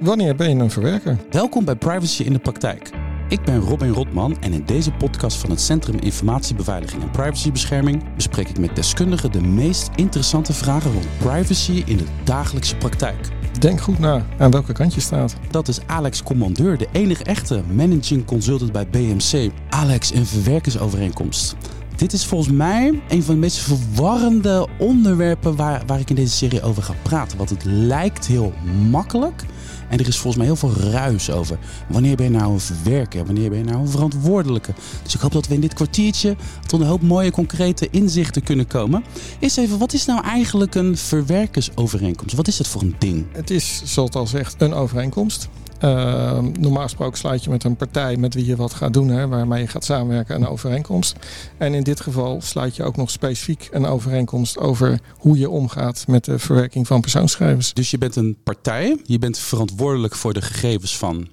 Wanneer ben je een verwerker? Welkom bij Privacy in de Praktijk. Ik ben Robin Rotman en in deze podcast van het Centrum Informatiebeveiliging en Privacybescherming bespreek ik met deskundigen de meest interessante vragen rond privacy in de dagelijkse praktijk. Denk goed na aan welke kant je staat. Dat is Alex Commandeur, de enige echte managing consultant bij BMC. Alex, een verwerkersovereenkomst. Dit is volgens mij een van de meest verwarrende onderwerpen waar, waar ik in deze serie over ga praten. Want het lijkt heel makkelijk. En er is volgens mij heel veel ruis over. Wanneer ben je nou een verwerker? Wanneer ben je nou een verantwoordelijke? Dus ik hoop dat we in dit kwartiertje tot een hoop mooie concrete inzichten kunnen komen. Eerst even, wat is nou eigenlijk een verwerkersovereenkomst? Wat is het voor een ding? Het is, zoals al zegt, een overeenkomst. Uh, normaal gesproken sluit je met een partij met wie je wat gaat doen, hè, waarmee je gaat samenwerken, een overeenkomst. En in dit geval sluit je ook nog specifiek een overeenkomst over hoe je omgaat met de verwerking van persoonsgegevens. Dus je bent een partij, je bent verantwoordelijk voor de gegevens van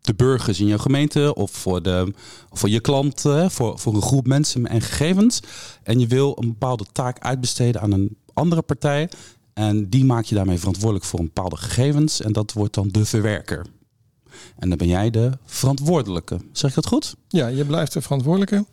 de burgers in jouw gemeente of voor, de, voor je klanten, voor, voor een groep mensen en gegevens. En je wil een bepaalde taak uitbesteden aan een andere partij. En die maak je daarmee verantwoordelijk voor een bepaalde gegevens. En dat wordt dan de verwerker. En dan ben jij de verantwoordelijke. Zeg ik dat goed? Ja, je blijft de verantwoordelijke.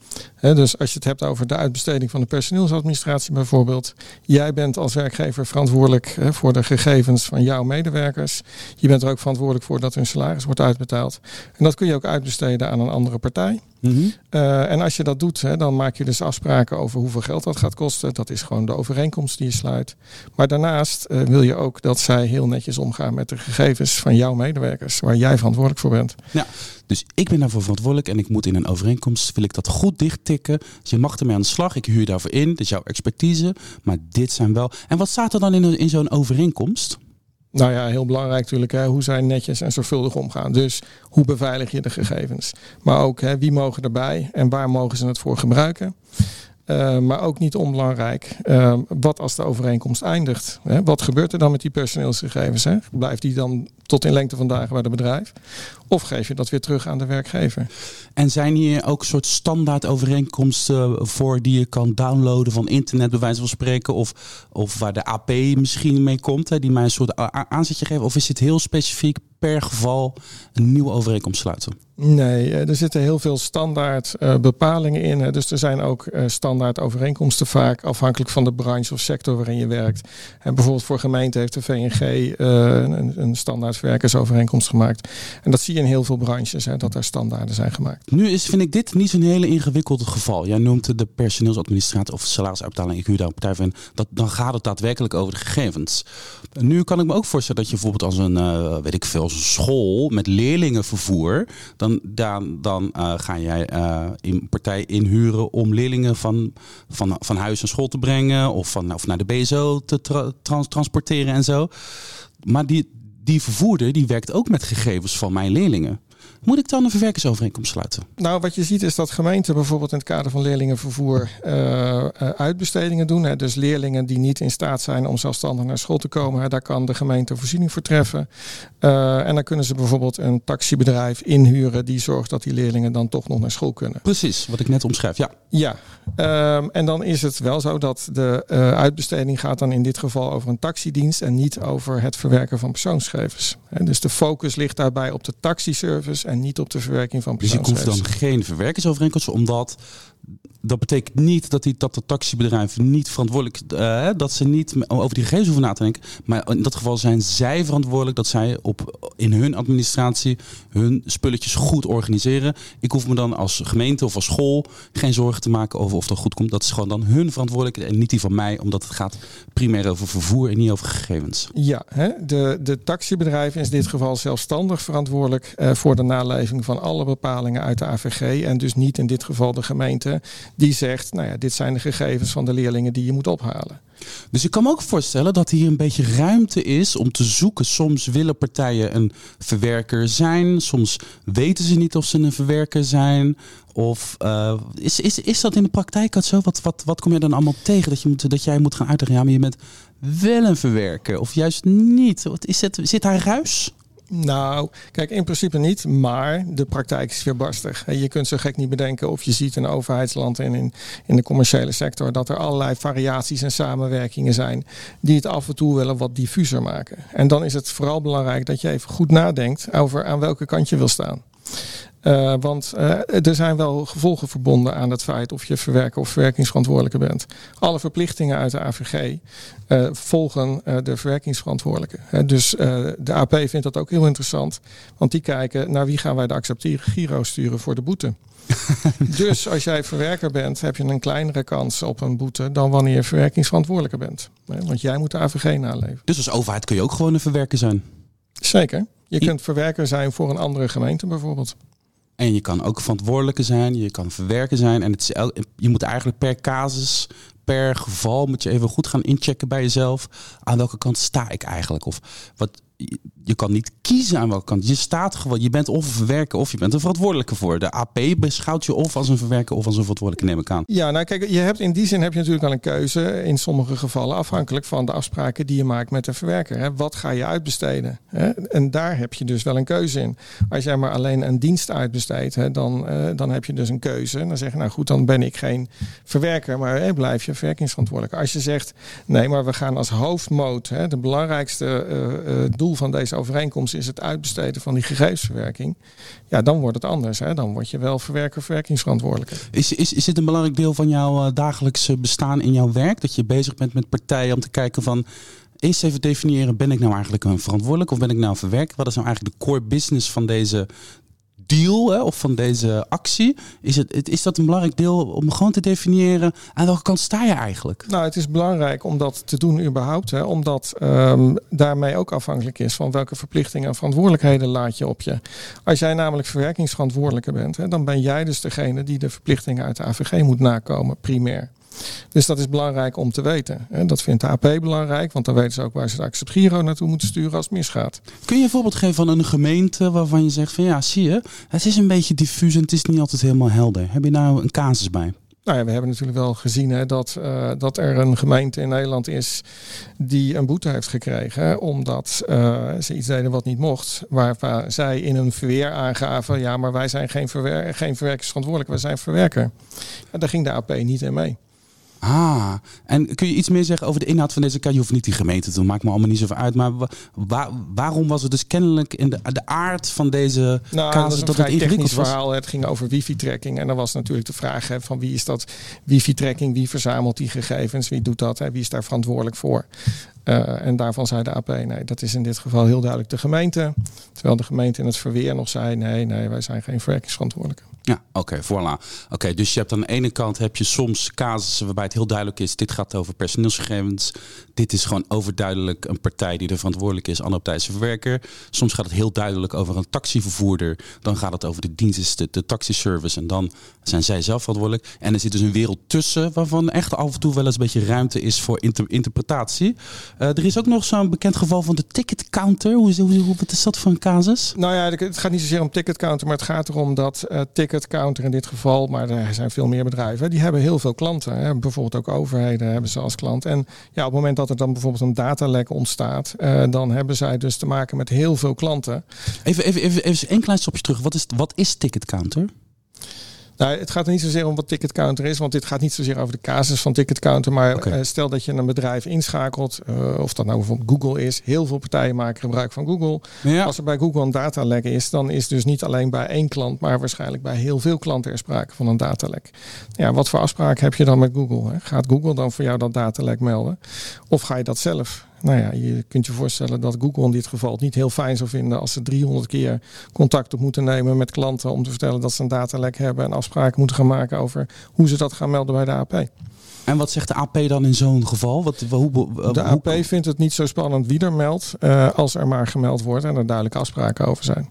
dus als je het hebt over de uitbesteding van de personeelsadministratie bijvoorbeeld. Jij bent als werkgever verantwoordelijk voor de gegevens van jouw medewerkers. Je bent er ook verantwoordelijk voor dat hun salaris wordt uitbetaald. En dat kun je ook uitbesteden aan een andere partij. Mhm. Eh, en als je dat doet, hè, dan maak je dus afspraken over hoeveel geld dat gaat kosten. Dat is gewoon de overeenkomst die je sluit. Maar daarnaast eh, wil je ook dat zij heel netjes omgaan met de gegevens van jouw medewerkers, waar jij verantwoordelijk voor bent. Ja, dus ik ben daarvoor verantwoordelijk en ik moet in een overeenkomst, wil ik dat goed dichttikken. Dus je mag ermee aan de slag, ik huur daarvoor in, dit is jouw expertise. Maar dit zijn wel... En wat staat er dan in, in zo'n overeenkomst? Nou ja, heel belangrijk natuurlijk. Hè, hoe zij netjes en zorgvuldig omgaan. Dus hoe beveilig je de gegevens? Maar ook hè, wie mogen erbij en waar mogen ze het voor gebruiken? Uh, maar ook niet onbelangrijk, uh, wat als de overeenkomst eindigt? Hè? Wat gebeurt er dan met die personeelsgegevens? Hè? Blijft die dan tot in lengte van dagen bij het bedrijf? Of geef je dat weer terug aan de werkgever? En zijn hier ook soort standaard overeenkomsten voor die je kan downloaden van internet, bij wijze van spreken? Of, of waar de AP misschien mee komt, hè, die mij een soort aanzetje geven? Of is het heel specifiek per geval een nieuwe overeenkomst sluiten? Nee, eh, er zitten heel veel standaard uh, bepalingen in. Dus er zijn ook uh, standaard overeenkomsten vaak afhankelijk van de branche of sector waarin je werkt. En bijvoorbeeld voor gemeente heeft de VNG uh, een, een standaard werkersovereenkomst gemaakt. En dat zie je in heel veel branches, hè, dat er standaarden zijn gemaakt. Nu is, vind ik dit niet zo'n hele ingewikkeld geval. Jij noemt de personeelsadministratie of salarisuitbetaling, ik huur daar partij van. Dat, dan gaat het daadwerkelijk over de gegevens. Nu kan ik me ook voorstellen dat je bijvoorbeeld als een, weet ik veel, een school met leerlingenvervoer, dan, dan, dan uh, ga jij uh, een partij inhuren om leerlingen van, van, van huis naar school te brengen of, van, of naar de BSO te tra trans transporteren en zo. Maar die, die vervoerder die werkt ook met gegevens van mijn leerlingen. Moet ik dan een verwerkersovereenkomst sluiten? Nou, wat je ziet is dat gemeenten bijvoorbeeld in het kader van leerlingenvervoer uh, uitbestedingen doen. Hè. Dus leerlingen die niet in staat zijn om zelfstandig naar school te komen, hè, daar kan de gemeente voorziening voor treffen. Uh, en dan kunnen ze bijvoorbeeld een taxibedrijf inhuren die zorgt dat die leerlingen dan toch nog naar school kunnen. Precies, wat ik net omschrijf, ja. Ja, um, en dan is het wel zo dat de uitbesteding gaat dan in dit geval over een taxidienst en niet over het verwerken van persoonsgegevens. Dus de focus ligt daarbij op de taxiservice en niet op de verwerking van. Dus je hoeft dan geen verwerkersovereenkomst, omdat dat betekent niet dat, die, dat de taxibedrijven niet verantwoordelijk uh, dat ze niet over die gegevens hoeven na te denken. Maar in dat geval zijn zij verantwoordelijk dat zij op, in hun administratie hun spulletjes goed organiseren. Ik hoef me dan als gemeente of als school geen zorgen te maken over of dat goed komt. Dat is gewoon dan hun verantwoordelijkheid en niet die van mij, omdat het gaat primair over vervoer en niet over gegevens. Ja, hè? De, de taxibedrijven is in dit geval zelfstandig verantwoordelijk uh, voor de naleving van alle bepalingen uit de AVG en dus niet in dit geval de gemeente die zegt, nou ja, dit zijn de gegevens van de leerlingen die je moet ophalen. Dus ik kan me ook voorstellen dat hier een beetje ruimte is om te zoeken. Soms willen partijen een verwerker zijn, soms weten ze niet of ze een verwerker zijn. Of uh, is, is, is dat in de praktijk zo? Wat, wat, wat kom je dan allemaal tegen dat, je moet, dat jij moet gaan uitleggen? Ja, maar je bent wel een verwerker of juist niet. Wat is het, zit daar ruis? Nou, kijk, in principe niet, maar de praktijk is weerbarstig. Je kunt zo gek niet bedenken of je ziet in overheidsland en in, in de commerciële sector dat er allerlei variaties en samenwerkingen zijn die het af en toe wel wat diffuser maken. En dan is het vooral belangrijk dat je even goed nadenkt over aan welke kant je wil staan. Uh, want uh, er zijn wel gevolgen verbonden aan het feit of je verwerker of verwerkingsverantwoordelijke bent. Alle verplichtingen uit de AVG uh, volgen de verwerkingsverantwoordelijke. dus de AP vindt dat ook heel interessant, want die kijken naar wie gaan wij de accepteren Giro sturen voor de boete. dus als jij verwerker bent, heb je een kleinere kans op een boete dan wanneer je verwerkingsverantwoordelijke bent. Want jij moet de AVG naleven. Dus als overheid kun je ook gewoon een verwerker zijn? Zeker. Je kunt verwerker zijn voor een andere gemeente bijvoorbeeld. En je kan ook verantwoordelijke zijn, je kan verwerken zijn. En het is je moet eigenlijk per casus, per geval, moet je even goed gaan inchecken bij jezelf. Aan welke kant sta ik eigenlijk? Of wat, je kan niet kiezen aan welke kant. Je staat gewoon, je bent of een verwerker of je bent een verantwoordelijke voor. De AP beschouwt je of als een verwerker of als een verantwoordelijke, neem ik aan. Ja, nou kijk, je hebt in die zin heb je natuurlijk al een keuze in sommige gevallen, afhankelijk van de afspraken die je maakt met de verwerker. Hè. Wat ga je uitbesteden? Hè? En daar heb je dus wel een keuze in. Als jij maar alleen een dienst uitbesteedt, dan, uh, dan heb je dus een keuze. dan zeg je, nou goed, dan ben ik geen verwerker, maar hè, blijf je verwerkingsverantwoordelijk. Als je zegt, nee, maar we gaan als hoofdmoot, hè, de belangrijkste uh, doel van deze overeenkomst is het uitbesteden van die gegevensverwerking. Ja, dan wordt het anders. Hè? Dan word je wel verwerker verwerkingsverantwoordelijke. Is, is, is dit een belangrijk deel van jouw uh, dagelijkse bestaan in jouw werk? Dat je bezig bent met partijen om te kijken van eerst even definiëren, ben ik nou eigenlijk een verantwoordelijk of ben ik nou een verwerker? Wat is nou eigenlijk de core business van deze deal hè, of van deze actie? Is, het, is dat een belangrijk deel om gewoon te definiëren aan welke kant sta je eigenlijk? Nou, het is belangrijk om dat te doen überhaupt. Hè, omdat um, daarmee ook afhankelijk is van welke verplichtingen en verantwoordelijkheden laat je op je. Als jij namelijk verwerkingsverantwoordelijke bent, hè, dan ben jij dus degene die de verplichtingen uit de AVG moet nakomen, primair. Dus dat is belangrijk om te weten. Dat vindt de AP belangrijk, want dan weten ze ook waar ze de Accept Giro naartoe moeten sturen als het misgaat. Kun je een voorbeeld geven van een gemeente waarvan je zegt van ja, zie je, het is een beetje diffuus en het is niet altijd helemaal helder. Heb je nou een casus bij? Nou ja, we hebben natuurlijk wel gezien hè, dat, uh, dat er een gemeente in Nederland is die een boete heeft gekregen. omdat uh, ze iets deden wat niet mocht. Waar zij in een verweer aangaven, ja, maar wij zijn geen, verwer geen verwerkersverantwoordelijk, wij zijn verwerker. En daar ging de AP niet in mee. Ah, en kun je iets meer zeggen over de inhoud van deze kaart? Je hoeft niet die gemeente te doen, maakt me allemaal niet zoveel uit. Maar waarom was het dus kennelijk in de, de aard van deze nou, casus dat, het ingewikkeld was? verhaal. Het ging over wifi-tracking. En dan was natuurlijk de vraag hè, van wie is dat wifi-tracking? Wie verzamelt die gegevens? Wie doet dat? Hè? Wie is daar verantwoordelijk voor? Uh, en daarvan zei de AP, nee, dat is in dit geval heel duidelijk de gemeente. Terwijl de gemeente in het verweer nog zei, nee, nee, wij zijn geen verwerkingsverantwoordelijke. Ja, oké, okay, voilà. Oké, dus je hebt aan de ene kant heb je soms casussen waarbij het heel duidelijk is, dit gaat over personeelsgegevens. Dit is gewoon overduidelijk een partij die er verantwoordelijk is, Anoptijse verwerker. Soms gaat het heel duidelijk over een taxivervoerder. Dan gaat het over de dienst, de, taxiservice. En dan zijn zij zelf verantwoordelijk. En er zit dus een wereld tussen waarvan echt af en toe wel eens een beetje ruimte is voor inter interpretatie. Uh, er is ook nog zo'n bekend geval van de ticket counter. Hoe, hoe, hoe, wat is dat voor een casus? Nou ja, het gaat niet zozeer om ticket counter, maar het gaat erom dat uh, ticket counter in dit geval, maar er zijn veel meer bedrijven, die hebben heel veel klanten. Hè. Bijvoorbeeld ook overheden hebben ze als klant. En ja, op het moment dat er dan bijvoorbeeld een datalek ontstaat, uh, dan hebben zij dus te maken met heel veel klanten. Even, even, even, even een klein stapje terug. Wat is, wat is ticket counter? Nou, het gaat er niet zozeer om wat ticketcounter is, want dit gaat niet zozeer over de casus van ticketcounter. Maar okay. uh, stel dat je een bedrijf inschakelt, uh, of dat nou bijvoorbeeld Google is. Heel veel partijen maken gebruik van Google. Ja. Als er bij Google een datalek is, dan is dus niet alleen bij één klant, maar waarschijnlijk bij heel veel klanten er sprake van een datalek. Ja, wat voor afspraak heb je dan met Google? Hè? Gaat Google dan voor jou dat datalek melden? Of ga je dat zelf nou ja, je kunt je voorstellen dat Google in dit geval het niet heel fijn zou vinden als ze 300 keer contact op moeten nemen met klanten om te vertellen dat ze een datalek hebben en afspraken moeten gaan maken over hoe ze dat gaan melden bij de AP. En wat zegt de AP dan in zo'n geval? Wat, hoe, de AP vindt het niet zo spannend wie er meldt, uh, als er maar gemeld wordt en er duidelijke afspraken over zijn.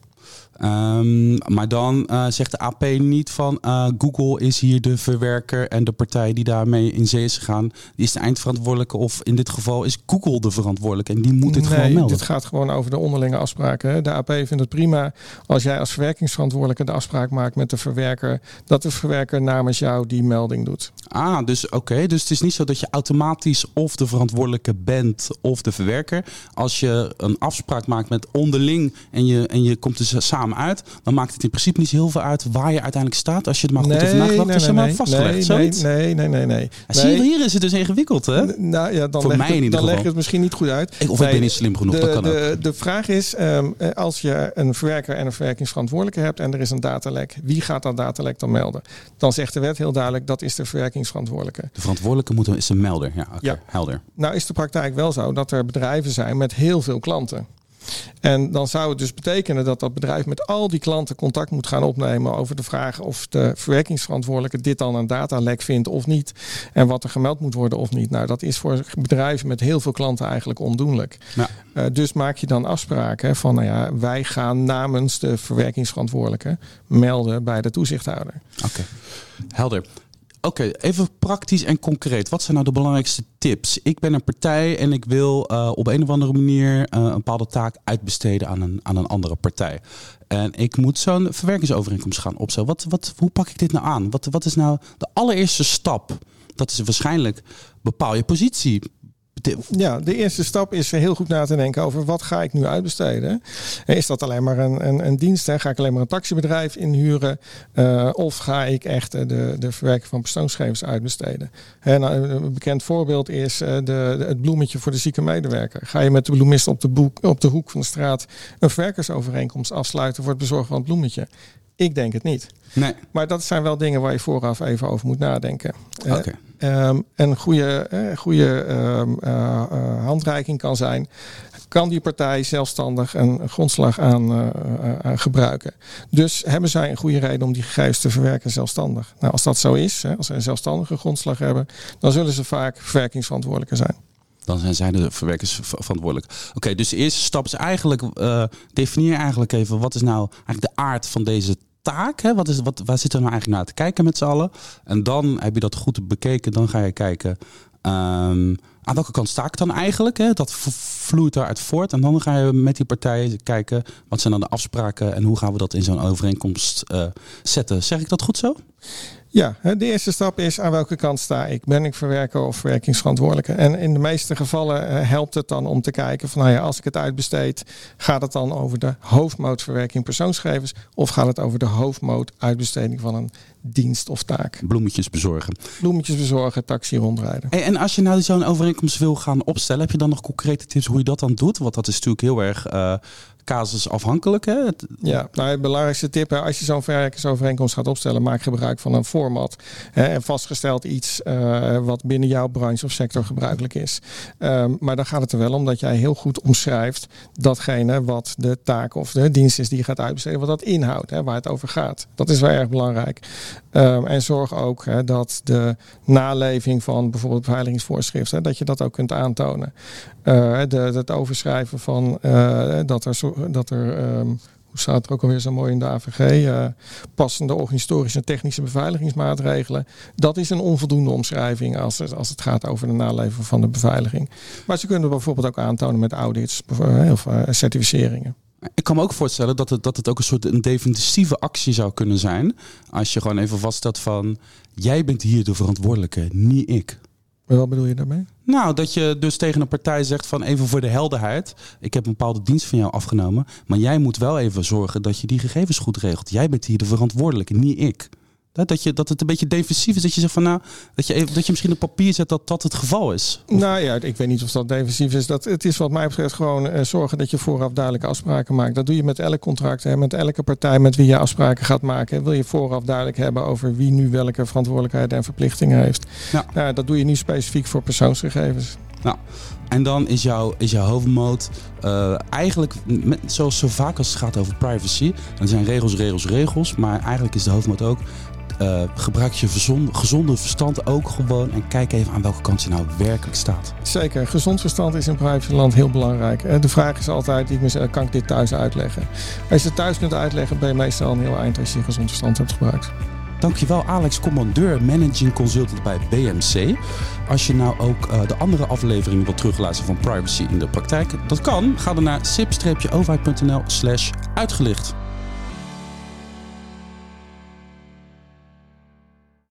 Ehm, maar dan uh, zegt de AP niet van uh, Google is hier de verwerker en de partij die daarmee in zee is gegaan, die is de eindverantwoordelijke. Of in dit geval is Google de verantwoordelijke en die moet dit nee, gewoon melden. Dit gaat gewoon over de onderlinge afspraken. De AP vindt het prima als jij als verwerkingsverantwoordelijke de afspraak maakt met de verwerker, dat de verwerker namens jou die melding doet. Ah, dus oké. Dus het is niet zo dat je automatisch of de verantwoordelijke bent of de verwerker. Als je een afspraak maakt met onderling en je, en je komt samen uit, dan maakt het in principe niet heel veel uit waar je uiteindelijk staat. Als je het maar goed nee, over nagedacht, nee, nee, maar vastgelegd. nee, nee, nee, nee, nee. Zie je, hier is het dus ingewikkeld, hè? Nou ja, dan Voor leg, mij in het, dan leg het misschien niet goed uit. Ik- Of ik ben niet slim genoeg, de, dat kan ook. de, de vraag is, ehm, eh, als je een verwerker en een verwerkingsverantwoordelijke hebt en er is een datalek, wie gaat dat datalek dan melden? Dan zegt de wet heel duidelijk, dat is de verwerkingsverantwoordelijke. De verantwoordelijke moet, is een melder. Ja, Ja. helder. Nou is de praktijk wel zo dat er bedrijven zijn met heel veel klanten. En dan zou het dus betekenen dat dat bedrijf met al die klanten contact moet gaan opnemen over de vraag of de verwerkingsverantwoordelijke dit dan een datalek vindt of niet. En wat er gemeld moet worden of niet. Nou, dat is voor bedrijven met heel veel klanten eigenlijk ondoenlijk. Ja. Eh, dus maak je dan afspraken van, nou ja, wij gaan namens de verwerkingsverantwoordelijke melden bij de toezichthouder. Oké, helder. Oké, even praktisch en concreet. Wat zijn nou de belangrijkste tips? Ik ben een partij en ik wil eh, op een of andere manier eh, een bepaalde taak uitbesteden aan een, aan een andere partij. En ik moet zo'n verwerkingsovereenkomst gaan opstellen. Wat, wat, hoe pak ik dit nou aan? Wat, wat is nou de allereerste stap? Dat is waarschijnlijk bepaal je positie. Ja, de eerste stap is heel goed na te denken over wat ga ik nu uitbesteden. Is dat alleen maar een, een, een dienst? Hè? Ga ik alleen maar een taxibedrijf inhuren? Eh, of ga ik echt eh, de, de verwerking van persoonsgegevens uitbesteden? Nou, een bekend voorbeeld is eh, de, de- het bloemetje voor de zieke medewerker. Ga je met de bloemist op de, boek, op de hoek van de straat een verwerkersovereenkomst afsluiten voor het bezorgen van het bloemetje? Ik denk het niet. Nee, Maar dat zijn wel dingen waar je vooraf even over moet nadenken. Eh. Ehm, een goede, goede ehm, eh, eh, handreiking kan zijn. Kan die partij zelfstandig een grondslag aan, eh, aan gebruiken? Dus hebben zij een goede reden om die gegevens te verwerken zelfstandig? Nou, als dat zo is, hè, als ze een zelfstandige grondslag hebben, dan zullen ze vaak verwerkingsverantwoordelijker zijn. Dan zijn zij de verwerkers verantwoordelijk. Oké, dus de eerste stap is eigenlijk eh, definieer eigenlijk even wat is nou eigenlijk de aard van deze taak. Hè? Wat is, wat, waar zitten we nou eigenlijk naar te kijken met z'n allen? En dan heb je dat goed bekeken. Dan ga je kijken ehm, aan welke kant sta ik dan eigenlijk. Hè? Dat vloeit daaruit voort. En dan ga je met die partijen kijken wat zijn dan de afspraken en hoe gaan we dat in zo'n overeenkomst eh, zetten. Zeg ik dat goed zo? Ja, hè, de eerste stap is aan welke kant sta ik? Ben ik verwerker of verwerkingsverantwoordelijke? En in de meeste gevallen eh, helpt het dan om te kijken van nou ja, als ik het uitbesteed, gaat het dan over de hoofdmoot verwerking persoonsgegevens of gaat het over de hoofdmoot uitbesteding van een dienst of taak? Bloemetjes bezorgen. Bloemetjes bezorgen, taxi rondrijden. En, en als je nou zo'n overeenkomst wil gaan opstellen, heb je dan nog concrete tips hoe je dat dan doet? Want dat is natuurlijk heel erg eh, casusafhankelijk. Hè? Ja, nou, het belangrijkste tip, hè, als je zo'n verwerkingsovereenkomst gaat opstellen, maak gebruik van een format. Hè, en vastgesteld iets eh, wat binnen jouw branche of sector gebruikelijk is. Ehm, maar dan gaat het er wel om dat jij heel goed omschrijft datgene wat de taak of de dienst is die je gaat uitbesteden, wat dat inhoudt, hè, waar het over gaat. Dat is wel erg belangrijk. Ehm, en zorg ook hè, dat de naleving van bijvoorbeeld beveiligingsvoorschriften, dat je dat ook kunt aantonen. Eh, de, het overschrijven van eh, dat er, dat er ehm, hoe staat er ook alweer zo mooi in de AVG, eh, passende organisatorische en technische beveiligingsmaatregelen. Dat is een onvoldoende omschrijving als het, als het gaat over de naleving van de beveiliging. Maar ze kunnen bijvoorbeeld ook aantonen met audits of eh, certificeringen. Ik kan me ook voorstellen dat het, dat het ook een soort een defensieve actie zou kunnen zijn. Als je gewoon even vaststelt van, jij bent hier de verantwoordelijke, niet ik. Maar wat bedoel je daarmee? Nou, dat je dus tegen een partij zegt van even voor de helderheid. Ik heb een bepaalde dienst van jou afgenomen. Maar jij moet wel even zorgen dat je die gegevens goed regelt. Jij bent hier de verantwoordelijke, niet ik. Dat, je, dat het een beetje defensief is. Dat je zegt van nou, dat je, even, dat je misschien op papier zet dat dat het geval is. Nou ja, ik weet niet of dat defensief is. Dat, het is wat mij betreft gewoon eh, zorgen dat je vooraf duidelijke afspraken maakt. Dat doe je met elk contract. Hè. Met elke partij met wie je afspraken gaat maken. Wil je vooraf duidelijk hebben over wie nu welke verantwoordelijkheid en verplichtingen heeft. Ja. Nou, dat doe je nu specifiek voor persoonsgegevens. Nou, en dan is jouw, is jouw hoofdmoot eh, eigenlijk, met, zoals zo vaak als het gaat over privacy. Dan zijn regels, regels, regels. Maar eigenlijk is de hoofdmoot ook Uh, gebruik je gezonde verstand ook gewoon en kijk even aan welke kant je nou werkelijk staat. Zeker, gezond verstand is in privacyland heel belangrijk. De vraag is altijd, ik kan ik dit thuis uitleggen? Als je het thuis kunt uitleggen, ben je meestal een heel eind als je gezond verstand hebt gebruikt. Dankjewel Alex Commandeur, Managing Consultant bij BMC. Als je nou ook uh, de andere afleveringen wilt terugluisteren van Privacy in de praktijk, dat kan. Ga dan naar sip-overheid.nl slash uitgelicht.